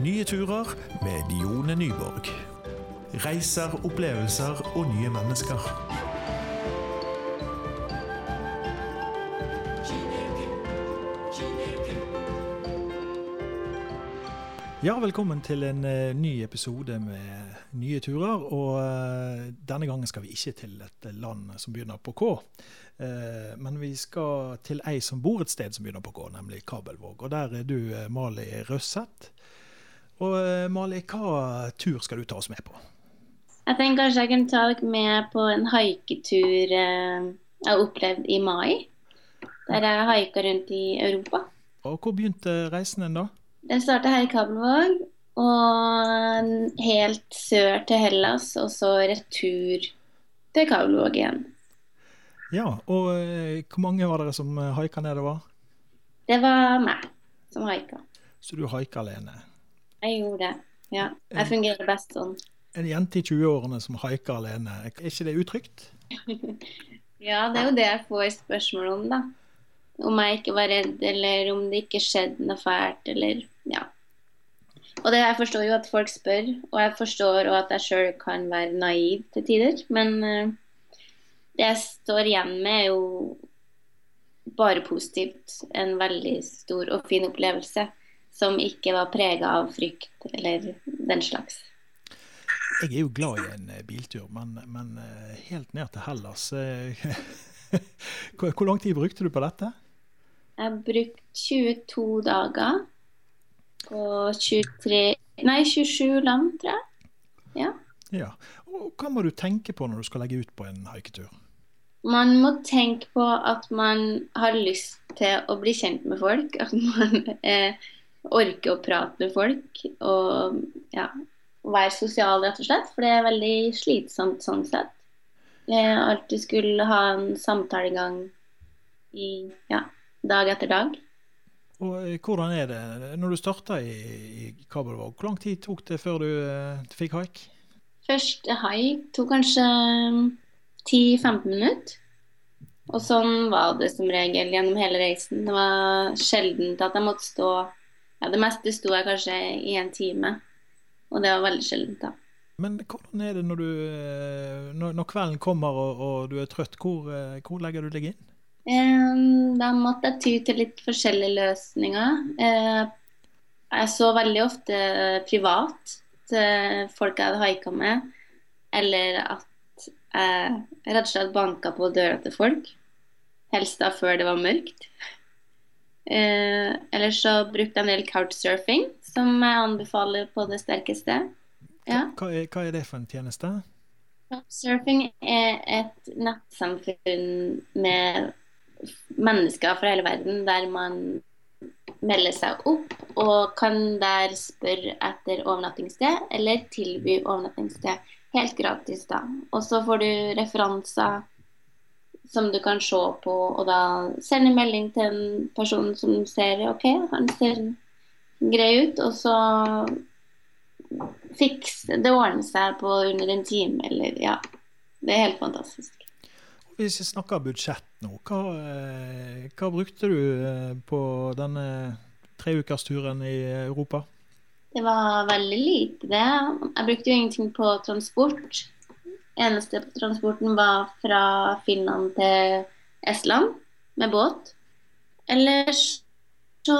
Nye turer med Dione Nyborg. Reiser, opplevelser og nye mennesker. Ja, velkommen til en eh, ny episode med nye turer. Og eh, denne gangen skal vi ikke til et land som begynner på K. Eh, men vi skal til ei som bor et sted som begynner på K, nemlig Kabelvåg. Og der er du, Mali Røsseth. Og eh, Mali, hva tur skal du ta oss med på? Jeg tenker kanskje jeg kan ta dere med på en haiketur eh, jeg har opplevd i mai. Der jeg haika rundt i Europa. Og hvor begynte reisen din, da? Den starta her i Kabelvåg, og helt sør til Hellas, og så retur til Kabelvåg igjen. Ja, og eh, hvor mange var dere som haika nedover? Det var meg som haika. Så du haika alene? Jeg gjorde det. Ja. Jeg fungerer best sånn. En jente i 20-årene som haiker alene, er ikke det utrygt? Ja, det er jo det jeg får spørsmål om, da. Om jeg ikke var redd, eller om det ikke skjedde noe fælt, eller ja. Og det, jeg forstår jo at folk spør, og jeg forstår også at jeg sjøl kan være naiv til tider. Men uh, det jeg står igjen med, er jo bare positivt. En veldig stor og fin opplevelse som ikke var prega av frykt eller den slags. Jeg er jo glad i en eh, biltur, men, men eh, helt ned til Hellas eh, hvor, hvor lang tid brukte du på dette? Jeg har brukt 22 dager og 23 Nei, 27 land, tror jeg. Ja. Ja. Og hva må du tenke på når du skal legge ut på en haiketur? Man må tenke på at man har lyst til å bli kjent med folk. At man eh, orker å prate med folk. Og ja, være sosial, rett og slett. For det er veldig slitsomt sånn sett. Jeg alltid skulle ha en samtale i ja, dag etter dag. Og eh, hvordan er det når du starta i, i Kabelvåg? Hvor lang tid tok det før du eh, fikk haik? Første haik tok kanskje 10-15 minutter. Og sånn var det som regel gjennom hele reisen. Det var sjeldent at jeg måtte stå Ja, det meste sto jeg kanskje i en time. Og det var veldig sjeldent, da. Men hvordan er det når, du, eh, når, når kvelden kommer og, og du er trøtt, hvor, eh, hvor legger du deg inn? Da måtte jeg ty til litt forskjellige løsninger. Eh, Jeg så veldig ofte privat til folk jeg hadde haika med, eller at jeg rett og slett banka på døra til folk. Helst da før det var mørkt. Eh, Eller så brukte jeg en del couchsurfing, som jeg anbefaler på det sterkeste. Ja. Hva, er, hva er det for en tjeneste? Couchsurfing er et nettsamfunn med mennesker fra hele verden der man melder seg opp og kan der spørre etter overnattingssted eller tilby overnattingssted helt gratis. da. Og så får du referanser som du kan se på, og da sende melding til en person som ser OK, han ser grei ut, og så fikse Det ordner seg på under en time, eller ja. Det er helt fantastisk. Hvis vi snakker budsjett nå, hva, eh, hva brukte du eh, på denne treukersturen i Europa? Det var veldig lite, det. Jeg brukte jo ingenting på transport. Eneste transporten var fra Finland til Estland med båt. Ellers så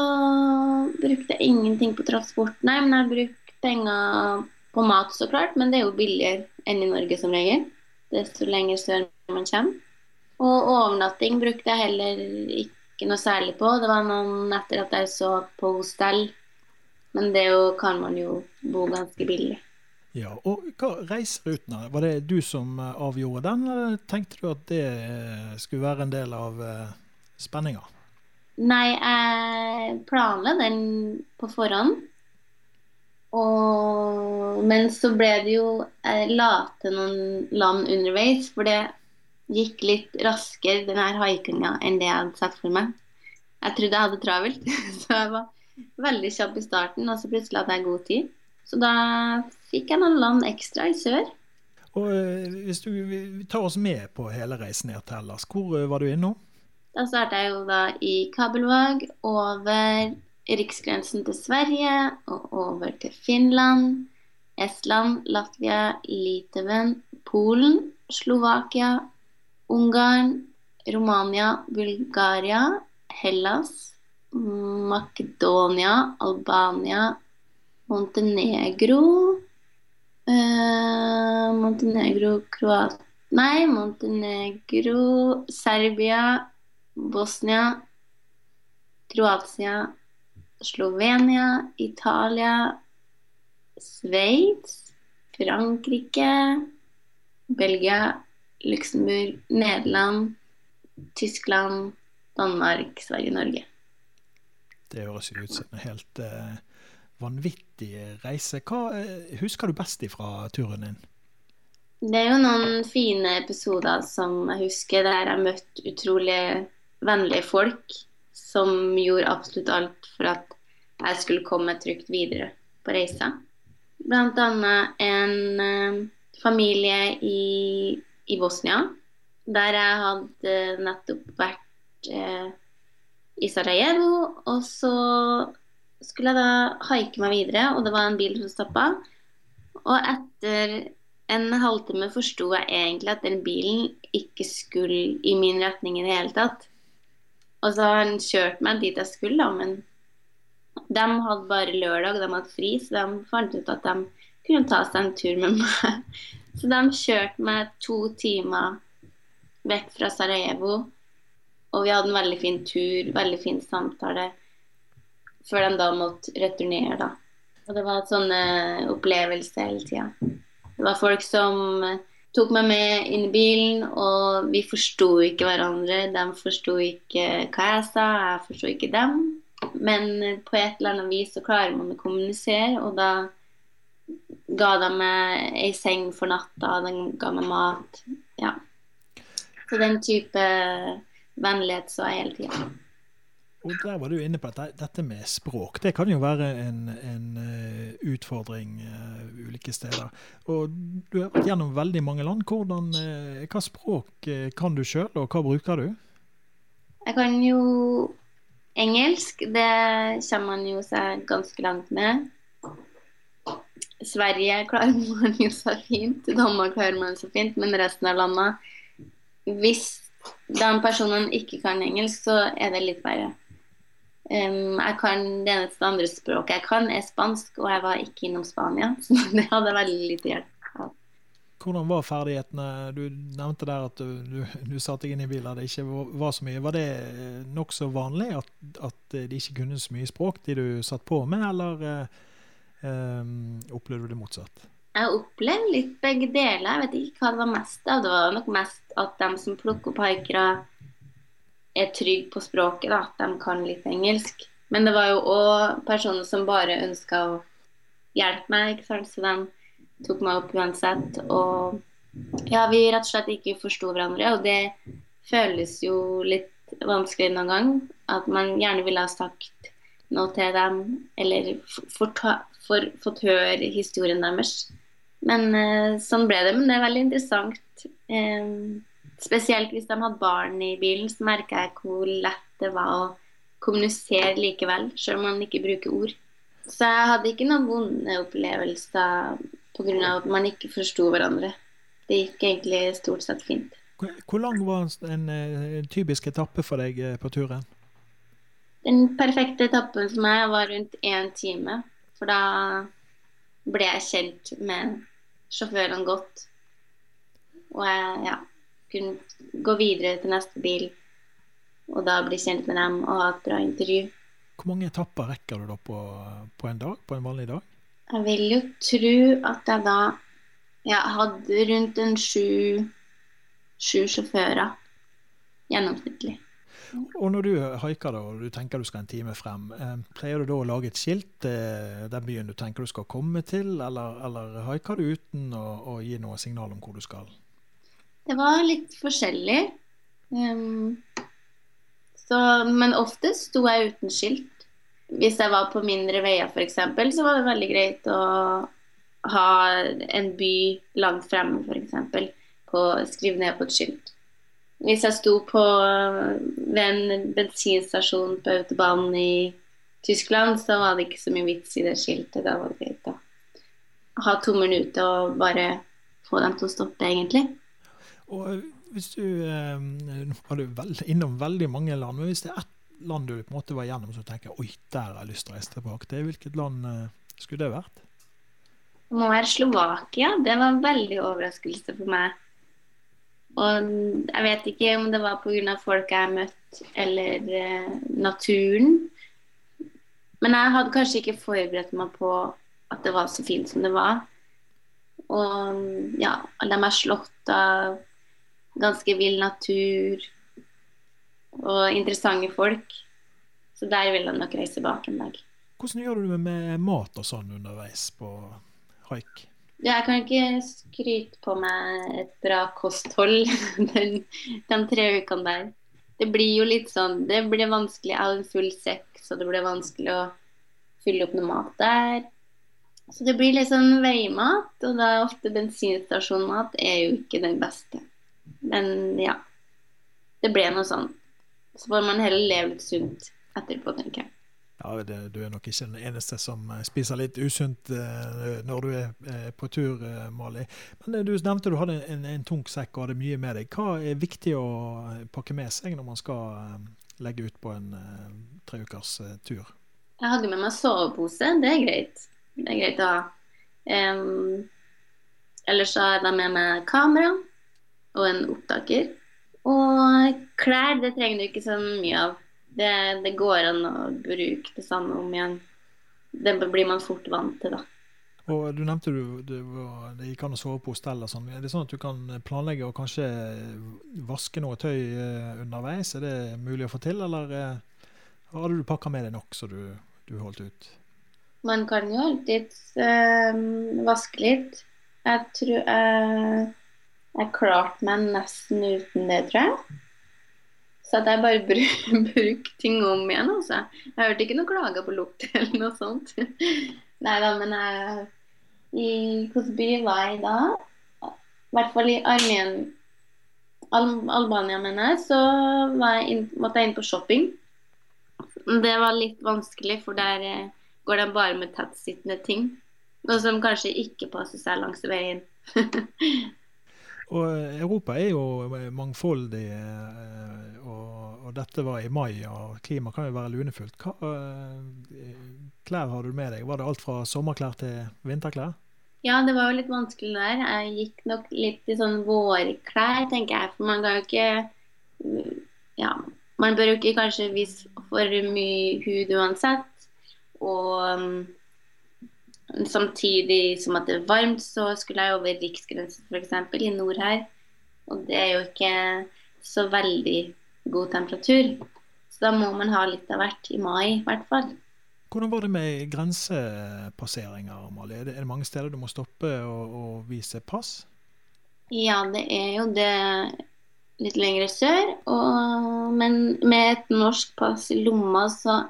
brukte jeg ingenting på transport, nei. Men jeg brukte penger på mat, så klart. Men det er jo billigere enn i Norge som regel. Desto lenger sør man kommer. Og overnatting brukte jeg heller ikke noe særlig på. Det var noen netter at jeg så på hostell. Men det jo, kan man jo bo ganske billig. Ja, og hva Reiserutene, var det du som eh, avgjorde den, eller tenkte du at det eh, skulle være en del av eh, spenninga? Nei, jeg planla den på forhånd. Og, men så ble det jo Jeg la til noen land underveis, for det gikk litt raskere, den her haikinga, enn det jeg hadde sett for meg. Jeg trodde jeg hadde travelt, så jeg var veldig kjapp i starten, og så plutselig hadde jeg god tid. Så da fikk jeg noen land ekstra i sør. Og eh, Hvis du tar oss med på hele reisen ned til Hellas, hvor eh, var du innom? Da starta jeg jo da i Kabelvåg, over riksgrensen til Sverige og over til Finland, Estland, Latvia, Litauen, Polen, Slovakia, Ungarn, Romania, Bulgaria, Hellas, Makedonia, Albania, Montenegro eh, Montenegro, Kroatia Nei, Montenegro, Serbia, Bosnia, Kroatia, Slovenia, Italia, Sveits, Frankrike, Belgia, Luxembourg, Nederland, Tyskland, Danmark, Sverige, Norge. Det høres jo ut som en helt eh, vanvittig reise. Hva eh, husker du best ifra turen din? Det er jo noen fine episoder som jeg husker, der jeg møtte utrolig vennlige folk som gjorde absolutt alt for at jeg skulle komme trygt videre på reisa. Blant annet en uh, familie i, i, Bosnia, der jeg hadde nettopp vært eh, i Sarajevo. Og så skulle jeg da haike meg videre, og det var en bil som stoppa. Og etter en halvtime forsto jeg egentlig at den bilen ikke skulle i min retning i det hele tatt. Og så har han kjørt meg dit jeg skulle, da, men de hadde bare lørdag, de hadde fri, så de fant ut at de kunne ta seg en tur med meg. Så de kjørte meg to timer vekk fra Sarajevo, og vi hadde en veldig fin tur, veldig fin samtale, før de da måtte returnere, da. Og det var sånne opplevelser hele tida. Det var folk som tok meg med inn i bilen, og vi forsto ikke hverandre. De forsto ikke hva jeg sa, jeg forsto ikke dem. Men på et eller annet vis så klarer man å kommunisere, og da ga de meg ei seng for natta, de ga meg mat. Ja. Så den type vennlighet så jeg hele tida. Og der var du inne på dette, dette med språk. Det kan jo være en, en uh, utfordring uh, ulike steder. Og du har vært gjennom veldig mange land. Hvordan, uh, hva språk kan du sjøl, og hva bruker du? Jeg kan jo engelsk. Det kommer man jo seg ganske langt med. Sverige klarer man jo så fint. Danmark klarer man så fint. Men resten av landet Hvis den personen ikke kan engelsk, så er det litt verre. Um, jeg kan Det eneste andre språket jeg kan, er spansk, og jeg var ikke innom Spania. Så det hadde veldig lite hjelp av. Hvordan var ferdighetene? Du nevnte der at du, du, du satte deg inn i biler det ikke var så mye. Var det nokså vanlig at, at, de ikke kunne så mye språk, de du satt på med, eller um, opplevde du det motsatt? Jeg opplevde litt begge deler. Jeg vet ikke hva det var mest av. Det var nok mest at de som plukker opp haikere er trygge på språket, da, at de kan litt engelsk. Men det var jo òg personer som bare ønska å hjelpe meg, ikke sant? så de tok meg opp uansett. Og ja, vi rett og slett ikke forsto hverandre, og det føles jo litt vanskelig noen gang. At man gjerne ville ha sagt noe til dem, eller fått høre historien deres. Men eh, sånn ble det. Men det er veldig interessant. Eh, Spesielt hvis de hadde barn i bilen, så merka jeg hvor lett det var å kommunisere likevel, selv om man ikke bruker ord. Så jeg hadde ikke noen vonde opplevelser pga. at man ikke forsto hverandre. Det gikk egentlig stort sett fint. Hvor lang var en, en typisk etappe for deg eh, på turen? Den perfekte etappen for meg var rundt én time. For da ble jeg kjent med sjåførene godt. Og jeg, ja, kunne gå videre til neste bil og da bli kjent med dem og ha et bra intervju. Hvor mange etapper rekker du da på, på, en dag, på en vanlig dag? Jeg vil jo tro at jeg da jeg hadde rundt en sju, sju sjåfører gjennomsnittlig. Og når du haiker da, og du tenker du skal en time frem, eh, pleier du da å lage et skilt eh, den byen du tenker du skal komme til, eller, eller haiker du uten å, å gi noe signal om hvor du skal? Det var litt forskjellig. Um, så, men oftest sto jeg uten skilt. Hvis jeg var på mindre veier f.eks., så var det veldig greit å ha en by langt fremme f.eks. Skrive ned på et skilt. Hvis jeg sto på, ved en bensinstasjon på autobanen i Tyskland, så var det ikke så mye vits i det skiltet. Da var det greit å ha to minutter og bare få dem til å stoppe, egentlig. Og hvis du eh, Nå var du innom veldig mange land, men hvis det er ett land du på en måte var igjennom som tenker oi, der har jeg lyst til å reise tilbake til, hvilket land eh, skulle det vært? Nå er Slovakia. Det var en veldig overraskelse for meg. Og jeg vet ikke om det var pga. folk jeg møtte, møtt, eller eh, naturen. Men jeg hadde kanskje ikke forberedt meg på at det var så fint som det var. Og ja, alle de slått av ganske vill natur og interessante folk. Så der vil han nok reise bak en dag. Hvordan gjør du det med mat og sånn underveis på haik? Jeg kan ikke skryte på meg et bra kosthold den, de tre ukene der. Det blir jo litt sånn Det blir vanskelig. Jeg har en full sekk, så det blir vanskelig å fylle opp noe mat der. Så det blir litt sånn veimat, og da er ofte bensinstasjonmat er jo ikke den beste. Men ja. Det ble noe sånn. Så får man heller leve litt sunt etterpå, tenker jeg. Ja, det, Du er nok ikke den eneste som eh, spiser litt usunt uh, når du er uh, på tur, uh, Mali. Men du nevnte du hadde en, en, tung sekk og hadde mye med deg. Hva er viktig å pakke med seg når man skal legge ut på en tre ukers tur? Jeg hadde med meg sovepose. Det er greit. Det er greit å ha. Um, ellers så har jeg da med meg kamera og en opptaker. Og klær, det trenger du ikke så mye av. Det, det går an å bruke det samme om igjen. Det blir man fort vant til, da. Og Du nevnte du, du det gikk an å sove på hostell. og sånn. Er det sånn at du kan planlegge å kanskje vaske noe tøy eh, underveis? Er det mulig å få til, eller eh, hadde du pakka med deg nok så du, du holdt ut? Man kan jo alltids øh, vaske litt. Jeg tror jeg, jeg klarte meg nesten uten det, tror jeg. Så at jeg bare brukte bruk ting om igjen, altså. Jeg hørte ikke noe klager på lukt eller noe sånt. Nei da, men jeg I hvilken by var jeg da? I hvert fall i Armen, Al Albania, mener jeg, så jeg inn, måtte jeg inn på shopping. Det var litt vanskelig, for der eh, går de bare med tettsittende ting. Noe som kanskje ikke passer seg langs veien. og eh, Europa er jo mangfoldig, eh, og, og, dette var i mai, og klimaet kan jo være lunefullt. Hva uh, klær har du med deg? Var det alt fra sommerklær til vinterklær? Ja, det var jo litt vanskelig der. Jeg gikk nok litt i sånn vårklær, tenker jeg. For man kan jo ikke Ja, man bør jo ikke kanskje vise for mye hud uansett. Og um, samtidig som at det er varmt, så skulle jeg over riksgrensen f.eks. i nord her. Og det er jo ikke så veldig god temperatur. Så da må man ha litt av hvert i mai, i hvert fall. Hvordan var det med grensepasseringer, Amalie? Er det mange steder du må stoppe og, og vise pass? Ja, det er jo det litt lenger sør. Og, men med et norsk pass i lomma, så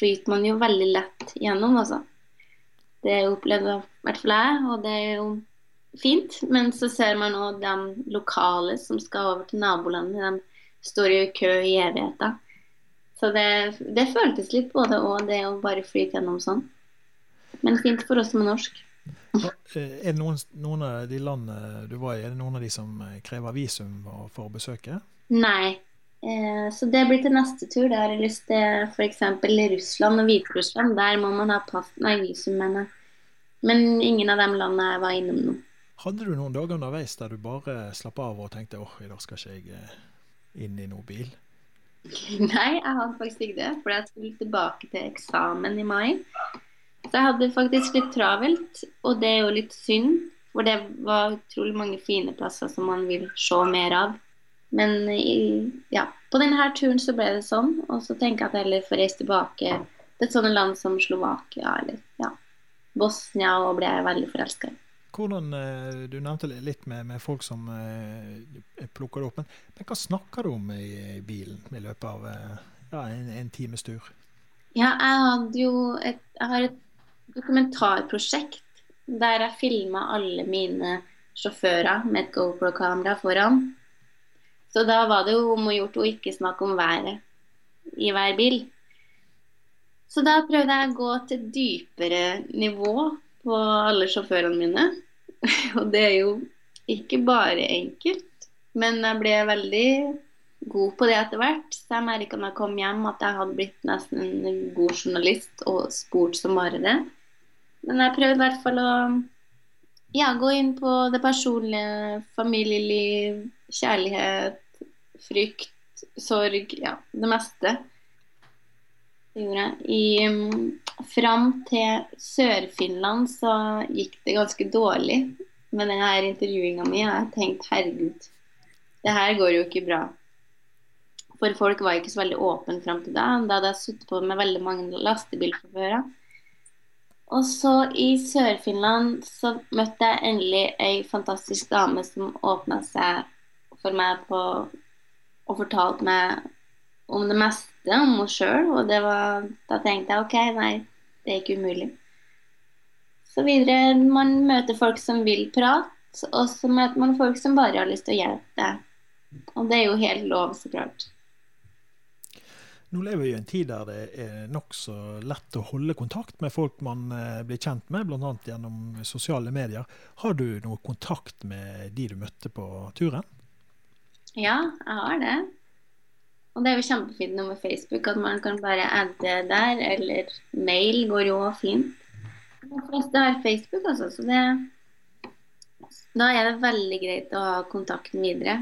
flyter man jo veldig lett gjennom, altså. Det opplevde i hvert fall jeg, og det er jo fint. Men så ser man nå de lokale som skal over til nabolandet. De står i kø i evigheter. Så det, det føltes litt både og, det å bare flyte gjennom sånn. Men fint for oss som er norsk. Eh, er det noen, noen, av de landene du var i, er det noen av de som krever visum for å besøke? Nei, Eh, så det blir til neste tur. Det har jeg lyst til f.eks. Russland og Hviterussland. Der må man ha pass, nei, visum, mener Men ingen av de landene jeg var innom nå. Hadde du noen dager underveis der du bare slapp av og tenkte åh, i dag skal ikke jeg eh, inn i noen bil? Nei, jeg hadde faktisk ikke det. For jeg skulle tilbake til eksamen i mai. Så jeg hadde faktisk litt travelt, og det er jo litt synd. For det var utrolig mange fine plasser som man vil se mer av. Men i, ja, på denne turen så ble det sånn. Og så tenker jeg at jeg heller får reise tilbake til et sånt land som Slovakia eller ja, Bosnia, og ble jeg veldig forelska i. Hvordan, eh, Du nevnte litt med, med folk som uh, plukker det opp. Men, men, hva snakker du om i, i bilen i løpet av uh, ja, en, en, times tur? Ja, jeg hadde jo et, jeg har et dokumentarprosjekt der jeg filma alle mine sjåfører med et GoPro-kamera foran. Så da var det jo om å gjort å ikke snakke om været i hver bil. Så da prøvde jeg å gå til dypere nivå på alle sjåførene mine. Og det er jo ikke bare enkelt, men jeg ble veldig god på det etter hvert. Så jeg merka når jeg kom hjem at jeg hadde blitt nesten en god journalist og spurt som bare det. Men jeg prøvde i hvert fall å ja, gå inn på det personlige, familieliv, kjærlighet, frykt, sorg, ja, det meste. Det gjorde jeg. I, um, fram til Sør-Finland så gikk det ganske dårlig med denne intervjuinga mi. Jeg har tenkt herregud, det her går jo ikke bra. For folk var ikke så veldig åpne fram til da. Da hadde jeg sittet på med veldig mange lastebilsjåfører. Og så i Sør-Finland så møtte jeg endelig ei fantastisk dame som åpna seg for meg på og fortalte meg om det meste om henne sjøl. Og var, da tenkte jeg OK, nei, det er ikke umulig. Så videre, man møter folk som vil prate, og så møter man folk som bare har lyst til å hjelpe deg. Og det er jo helt lov, så klart. Nå lever vi i en tid der det er nokså lett å holde kontakt med folk man eh, blir kjent med, bl.a. gjennom sosiale medier. Har du noe kontakt med de du møtte på turen? Ja, jeg har det. Og det er jo kjempefint nå med Facebook at man kan bare adde der, eller mail går jo fint. De fleste har Facebook, altså, så det Da er det veldig greit å ha kontakten videre.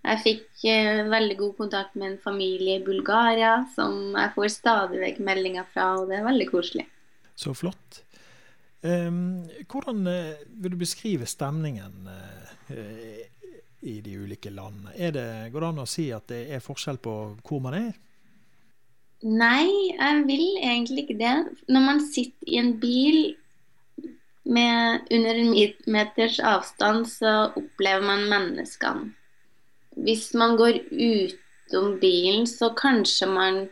Jeg fikk eh, veldig god kontakt med en familie i Bulgaria som jeg får stadig vekk meldinger fra, og det er veldig koselig. Så flott. Um, hvordan uh, vil du beskrive stemningen uh, i de ulike landene? Det, går det an å si at det er forskjell på hvor man er? Nei, jeg vil egentlig ikke det. Når man sitter i en bil med under en meters avstand, så opplever man menneskene hvis man går utom bilen, så kanskje man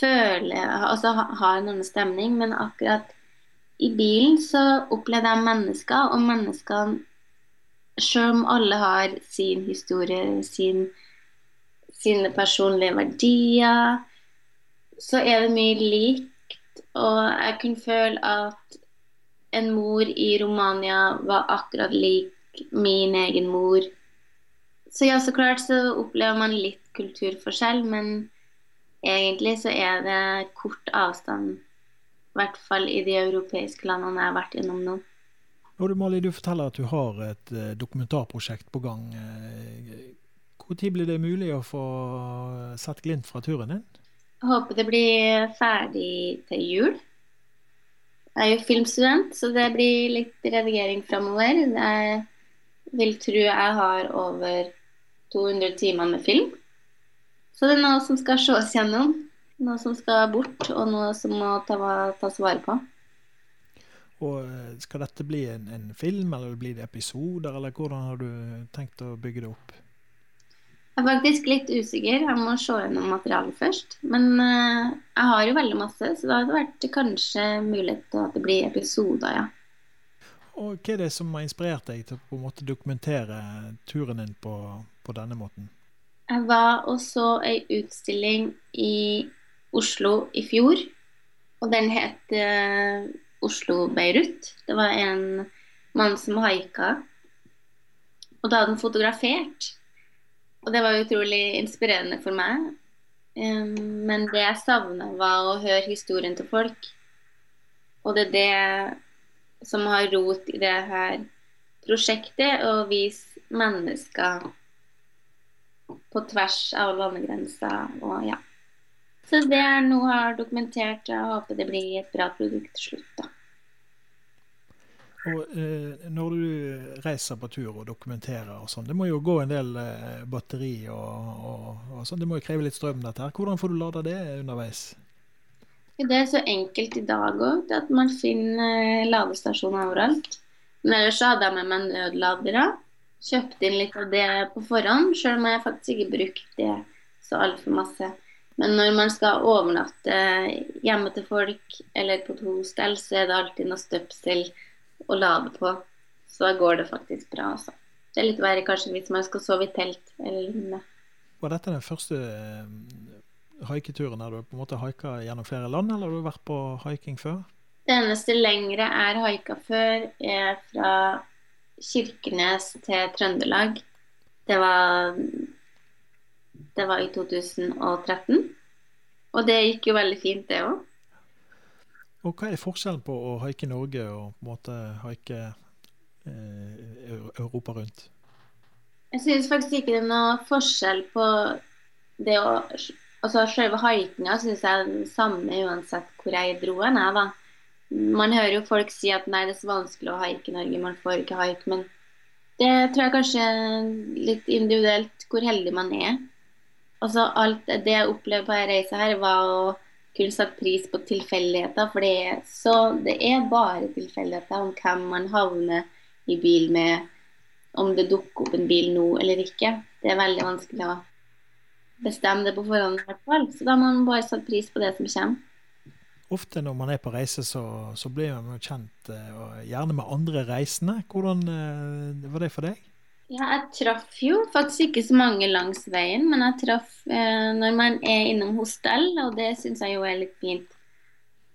føler Altså har en annen stemning, men akkurat i bilen så opplevde jeg mennesker, og menneskene Selv om alle har sin historie, sin, sine personlige verdier, så er det mye likt. Og jeg kunne føle at en mor i Romania var akkurat lik min egen mor så ja, så klart så opplever man litt kulturforskjell, men egentlig så er det kort avstand. I hvert fall i de europeiske landene jeg har vært innom nå. Og du, Mali, du forteller at du har et uh, dokumentarprosjekt på gang. Når uh, blir det mulig å få sett glimt fra turen din? Jeg håper det blir ferdig til jul. Jeg er jo filmstudent, så det blir litt redigering framover. Jeg vil tro jeg har over 200 timer med film. Så det er noe som skal ses gjennom. Noe som skal bort, og noe som må ta, tas vare på. Og eh, Skal dette bli en, en, film, eller blir det episoder, eller hvordan har du tenkt å bygge det opp? Jeg er faktisk litt usikker. Jeg må se gjennom materialet først. Men uh, jeg har jo veldig masse, så det hadde vært kanskje mulighet til at det blir episoder, ja. Og Hva er det som har inspirert deg til å på en måte dokumentere turen din på, på denne måten? Jeg var og så ei utstilling i Oslo i fjor. Og den het uh, Oslo-Beirut. Det var en mann som haika. Og da hadde han fotografert. Og det var utrolig inspirerende for meg. Men det jeg savna, var å høre historien til folk. Og det er det som har rot i det her prosjektet, og vise mennesker på tvers av landegrenser og ja. Så det jeg har dokumentert, jeg håper det blir et bra produkt til slutt, da. Og eh, Når du reiser på tur og dokumenterer og sånn, det må jo gå en del eh, batteri og, og, og, sånn. Det må jo kreve litt strøm, dette her. Hvordan får du lada det underveis? Det er så enkelt i dag òg, at man finner ladestasjoner overalt. Men ellers så hadde jeg med meg nødladere. Kjøpte inn litt av det på forhånd, sjøl om jeg faktisk ikke brukte det så altfor masse. Men når man skal overnatte hjemme til folk eller på et hostell, så er det alltid noe støpsel å lade på. Så da går det faktisk bra, altså. Det er litt verre kanskje hvis man skal sove i telt eller lignende. Var dette den første haiketuren? Har du på en måte haika gjennom flere land, eller har du vært på haiking før? Det eneste lengre er haika før, er fra Kirkenes til Trøndelag. Det var, det var i 2013. Og det gikk jo veldig fint, det òg. Og hva er forskjellen på å haike Norge og på en måte haike eh, Europa rundt? Jeg synes faktisk ikke det er noe forskjell på det å Altså selve haikinga syns jeg er den samme uansett hvor jeg dro hen. Man hører jo folk si at nei, det er så vanskelig å haike i Norge, man får ikke haike. Men det tror jeg kanskje litt individuelt hvor heldig man er. Altså alt det jeg opplevde på denne reisa var å kunne sette pris på tilfeldigheter. For det er, så, det er bare tilfeldigheter om hvem man havner i bil med, om det dukker opp en bil nå eller ikke. Det er veldig vanskelig å bestemme det på forhånd, i hvert fall. Så da må man bare sette pris på det som kommer. Ofte når man er på reise, så, så blir man kjent, uh, gjerne med andre reisende. Hvordan uh, var det for deg? Ja, jeg traff jo faktisk ikke så mange langs veien, men jeg traff eh, når man er innom hostell, og det syns jeg jo er litt fint.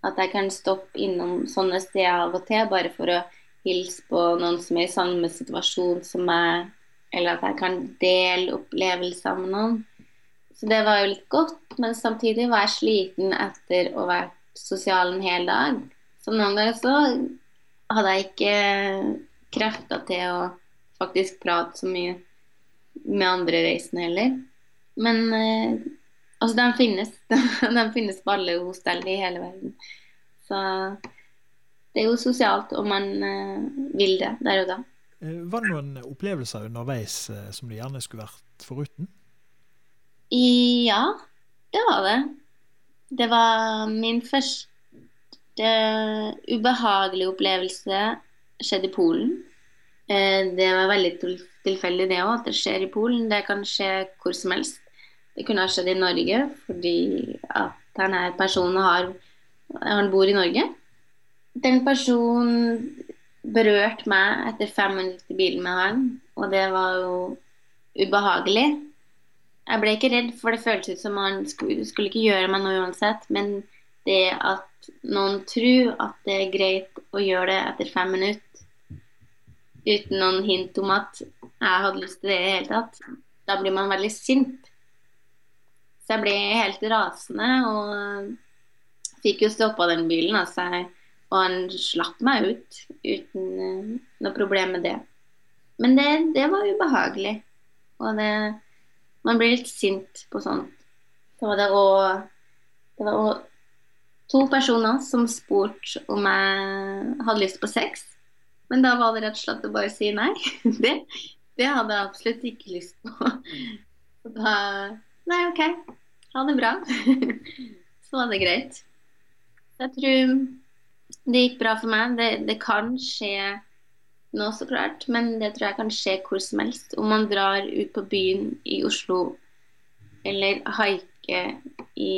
At jeg kan stoppe innom sånne steder av og til, bare for å hilse på noen som er i samme situasjon som meg, eller at jeg kan dele opplevelser med noen. Så det var jo litt godt, men samtidig var jeg sliten etter å ha vært sosial en hel dag. Så noen ganger så hadde jeg ikke krefter til å faktisk prate så mye med andre reisende heller. Men eh, altså, de finnes. de finnes på alle hostell i hele verden. Så det er jo sosialt om man eh, vil det der og da. Eh, var det noen opplevelser underveis eh, som du gjerne skulle vært foruten? Ja, det var det. Det var min første ubehagelige opplevelse skjedde i Polen. Eh, det var veldig tilfeldig det òg, at det skjer i Polen. Det kan skje hvor som helst. Det kunne ha skjedd i Norge fordi at denne personen har, han bor i Norge. Den personen berørte meg etter fem minutter i bilen med han, og det var jo ubehagelig. Jeg ble ikke redd, for det føltes ut som man skulle, skulle ikke gjøre meg noe uansett. Men det at noen tror at det er greit å gjøre det etter fem minutter uten noen hint om at jeg hadde lyst til det i det hele tatt, da blir man veldig sint. Så jeg ble helt rasende og fikk jo stoppa den bilen. Altså, og han slapp meg ut uten uh, noe problem med det. Men det, det var ubehagelig. Og det man blir litt sint på sånt. Det var det òg to personer som spurte om jeg hadde lyst på sex. Men da var det rett og slett å bare si nei. Det, det hadde jeg absolutt ikke lyst på. Så da Nei, OK. Ha det bra. Så var det greit. Jeg tror det gikk bra for meg. Det, det kan skje nå, så klart. Men det tror jeg kan skje hvor som helst. Om man drar ut på byen i Oslo eller haike i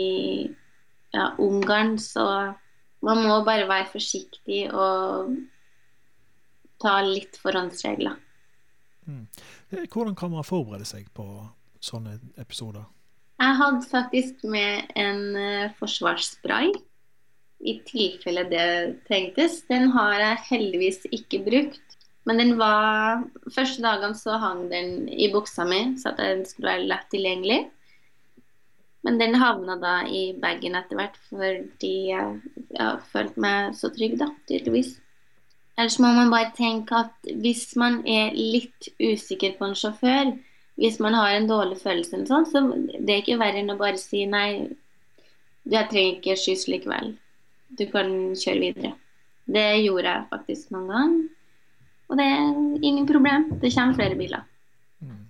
ja, Ungarn, så man må bare være forsiktig og ta litt forhåndsregler. Mm. Hvordan kan man forberede seg på sånne episoder? Jeg hadde faktisk med en uh, forsvarsspray i tilfelle det trengtes. Den har jeg heldigvis ikke brukt. Men den var Første dagene så hang den i buksa mi, så at den skulle være lett tilgjengelig. Men den havna da i bagen etter hvert fordi jeg har følte meg så trygg, da, tydeligvis. Ellers må man bare tenke at hvis man er litt usikker på en sjåfør, hvis man har en dårlig følelse, eller sånn, så det er ikke verre enn å bare si nei, jeg trenger ikke skyss likevel. Du kan kjøre videre. Det gjorde jeg faktisk noen ganger. Og det er ingen problem. Det kommer flere biler. Mm.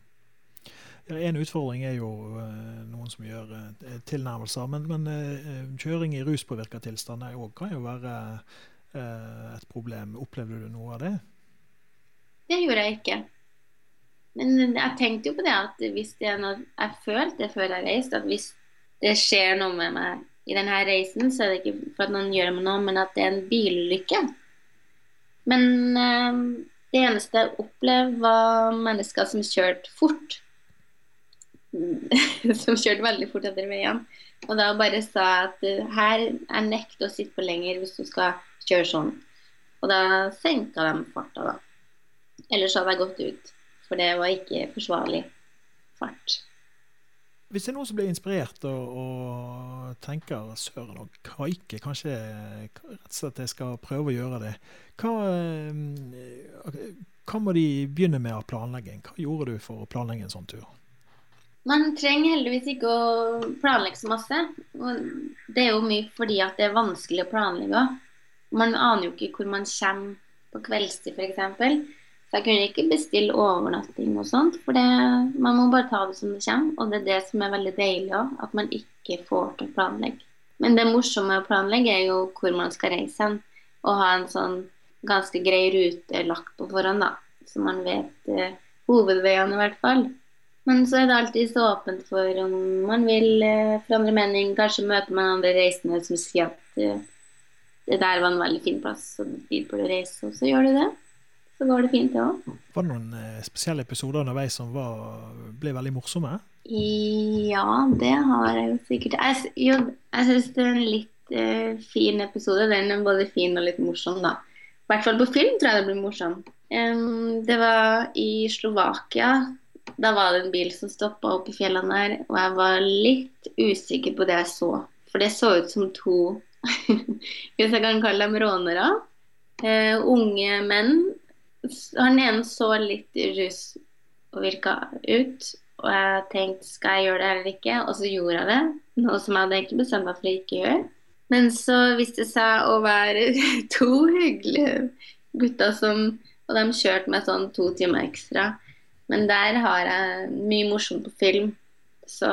En utfordring er jo uh, noen som gjør uh, tilnærmelser. Men, men uh, kjøring i ruspåvirka tilstand kan jo være et problem. Opplevde du noe av det? Det gjorde jeg ikke. Men jeg tenkte jo på det at hvis det er noe Jeg følte det før jeg reiste, at hvis det skjer noe med meg i denne reisen, så er det ikke for at noen gjør meg noe, men at det er en bilulykke. Men det eneste jeg opplevde, var mennesker som kjørte fort. som kjørte veldig fort etter veien. Og da bare sa jeg at uh, her jeg nekter å sitte på lenger hvis du skal kjøre sånn. Og da senka de farta, da. Ellers hadde jeg gått ut. For det var ikke forsvarlig fart. Hvis det er noen som blir inspirert og, og tenker søren og kaike, kanskje rett og slett jeg skal prøve å gjøre det, hva, eh, hva må de begynne med av planlegging? Hva gjorde du for å planlegge en sånn tur? Man trenger heldigvis ikke å planlegge så masse. Det er jo mye fordi at det er vanskelig å planlegge òg. Man aner jo ikke hvor man kommer på kveldstid, f.eks. Så jeg kunne ikke bestille overnatting og sånt, for det, man må bare ta det som det kommer. Og det er det som er veldig deilig òg, at man ikke får til å planlegge. Men det morsomme å planlegge er jo hvor man skal reise hen, og ha en sånn ganske grei rute lagt på forhånd, da. Så man vet eh, hovedveiene i hvert fall. Men så er det alltid så åpent for om man vil eh, forandre mening. Kanskje møter man andre reisende som sier at eh, det der var en veldig fin plass, så dit burde du reise, og så gjør du det så går det fint, det òg. Var det noen eh, spesielle episoder underveis som var, ble veldig morsomme? Ja, det har jeg sikkert. Jeg, jo, jeg syns det er en litt uh, fin episode. Den er både fin og litt morsom, da. I hvert fall på film tror jeg det blir morsom. Um, det var i Slovakia. Da var det en bil som stoppa opp i fjellene der, og jeg var litt usikker på det jeg så. For det så ut som to, hvis jeg kan kalle dem rånere. Uh, unge menn han ene så litt rus og virka ut. Og jeg tenkte skal jeg gjøre det eller ikke, og så gjorde jeg det. Noe som jeg hadde egentlig bestemt meg for å ikke gjøre. Men så viste det seg å være to hyggelige gutter som Og de kjørte meg sånn to timer ekstra. Men der har jeg mye morsomt på film. Så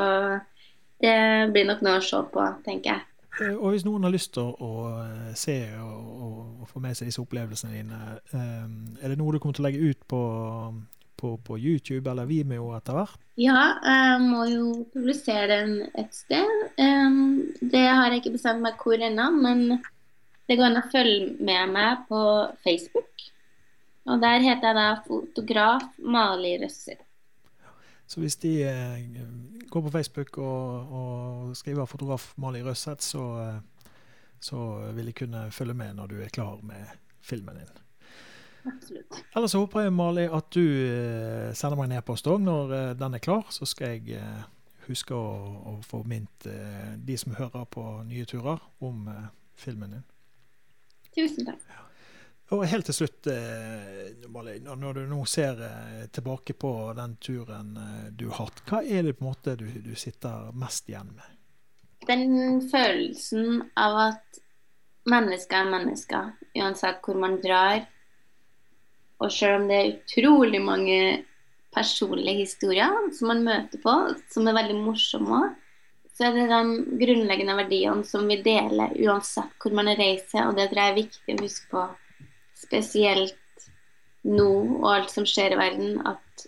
det blir nok noe å se på, tenker jeg. Eh, og hvis noen har lyst til å, å eh, se og, og, få med seg disse opplevelsene dine, eh, er det noe du kommer til å legge ut på, på, på YouTube eller Vimeo etter hvert? Ja, jeg må jo publisere den et sted. Det har jeg ikke bestemt meg hvor ennå, men det går an å følge med meg på Facebook. Og der heter jeg da fotograf Mali Røsser. Så hvis de eh, går på Facebook og, og skriver 'fotograf Mali Røseth', så, eh, så, vil de kunne følge med når du er klar med filmen din. Absolutt. Ellers håper jeg, Mali, at du eh, sender meg en e-post òg når eh, den er klar. Så skal jeg eh, huske å, å få mint eh, de som hører på Nye turer, om filmen din. Tusen takk. Ja. Og helt til slutt, eh, når du nå ser eh, tilbake på den turen eh, du har hatt, hva er det på en måte du, du sitter mest igjen med? Den følelsen av at mennesker er mennesker, uansett hvor man drar. Og selv om det er utrolig mange personlige historier som man møter på, som er veldig morsomme òg, så er det de grunnleggende verdiene som vi deler uansett hvor man reiser, og det tror jeg er viktig å huske på spesielt nå og alt som skjer i verden, at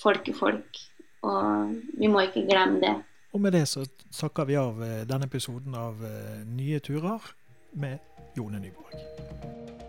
folk er folk. Og vi må ikke glemme det. Og med det så takker vi av eh, denne episoden av eh, Nye turer med Jone Nyborg.